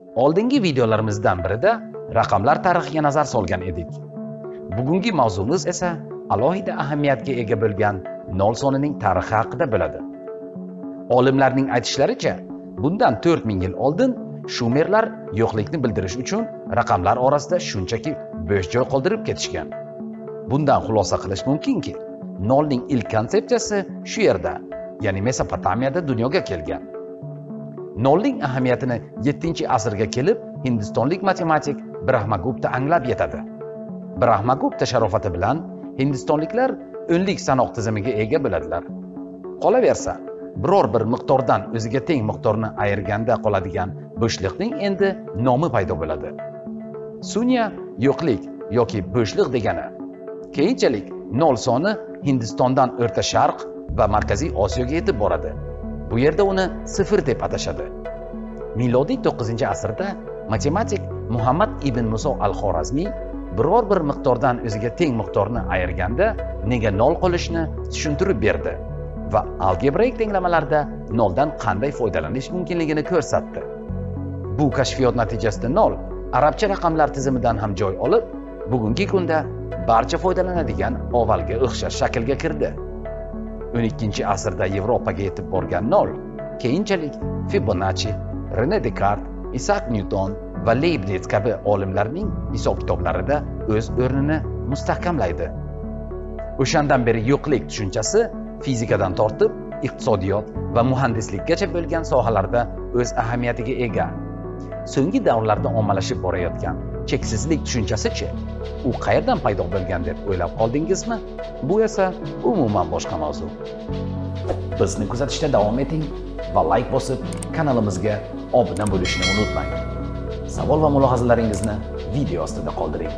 oldingi videolarimizdan birida raqamlar tarixiga nazar solgan edik. Bugungi mavzumiz esa alohida ahamiyatga ega bo'lgan nol sonining tarixi haqida bo'ladi. Olimlarning aytishlaricha bundan 4000 yil oldin shumerlar yo'qlikni bildirish uchun raqamlar orasida shunchaki bo'sh joy qoldirib ketishgan. Bundan xulosa qilish mumkinki nolning ilk konsepsiyasi shu yerda ya'ni mesopotamiyada dunyoga kelgan. Nolning ahamiyatini 7 asrga kelib hindistonlik matematik brahmagupta anglab yetadi. Brahmagupta sharofati bilan hindistonliklar o'nlik sanoq tizimiga ega bo'ladilar. Qolaversa biror bir miqdordan o'ziga teng miqdorni ayirganda qoladigan bo'shliqning endi nomi paydo bo'ladi. Sunya yo'qlik yoki bo'shliq degani keyinchalik nol soni hindistondan o'rta sharq va markaziy osiyoga yetib boradi. Bu yerda uni sifir deb atashadi. Milodiy 9 asrda matematik muhammad ibn muso al xorazmiy biror bir miqdordan o'ziga teng miqdorni ayirganda nega nol qolishni tushuntirib berdi va algebraik tenglamalarda noldan qanday foydalanish mumkinligini ko'rsatdi. Bu kashfiyot natijasida nol arabcha raqamlar tizimidan ham joy olib bugungi kunda barcha foydalanadigan avvalgi o'xshash shaklga kirdi. 12 asrda yevropaga yetib borgan nol keyinchalik fibonacci rene dekart isak nyuton va leybniz kabi olimlarning hisob kitoblarida o'z o'rnini mustahkamlaydi. O'shandan beri yo'qlik tushunchasi fizikadan tortib iqtisodiyot va muhandislikgacha bo'lgan sohalarda o'z ahamiyatiga ega. So'nggi davrlarda ommalashib borayotgan cheksizlik tushunchasichi u qayerdan paydo bo'lgan deb o'ylab qoldingizmi? Bu esa umuman boshqa mavzu. Bizni kuzatishda davom eting va layk bosib kanalimizga obuna bo'lishni unutmang. Savol va mulohazalaringizni video ostida qoldiring.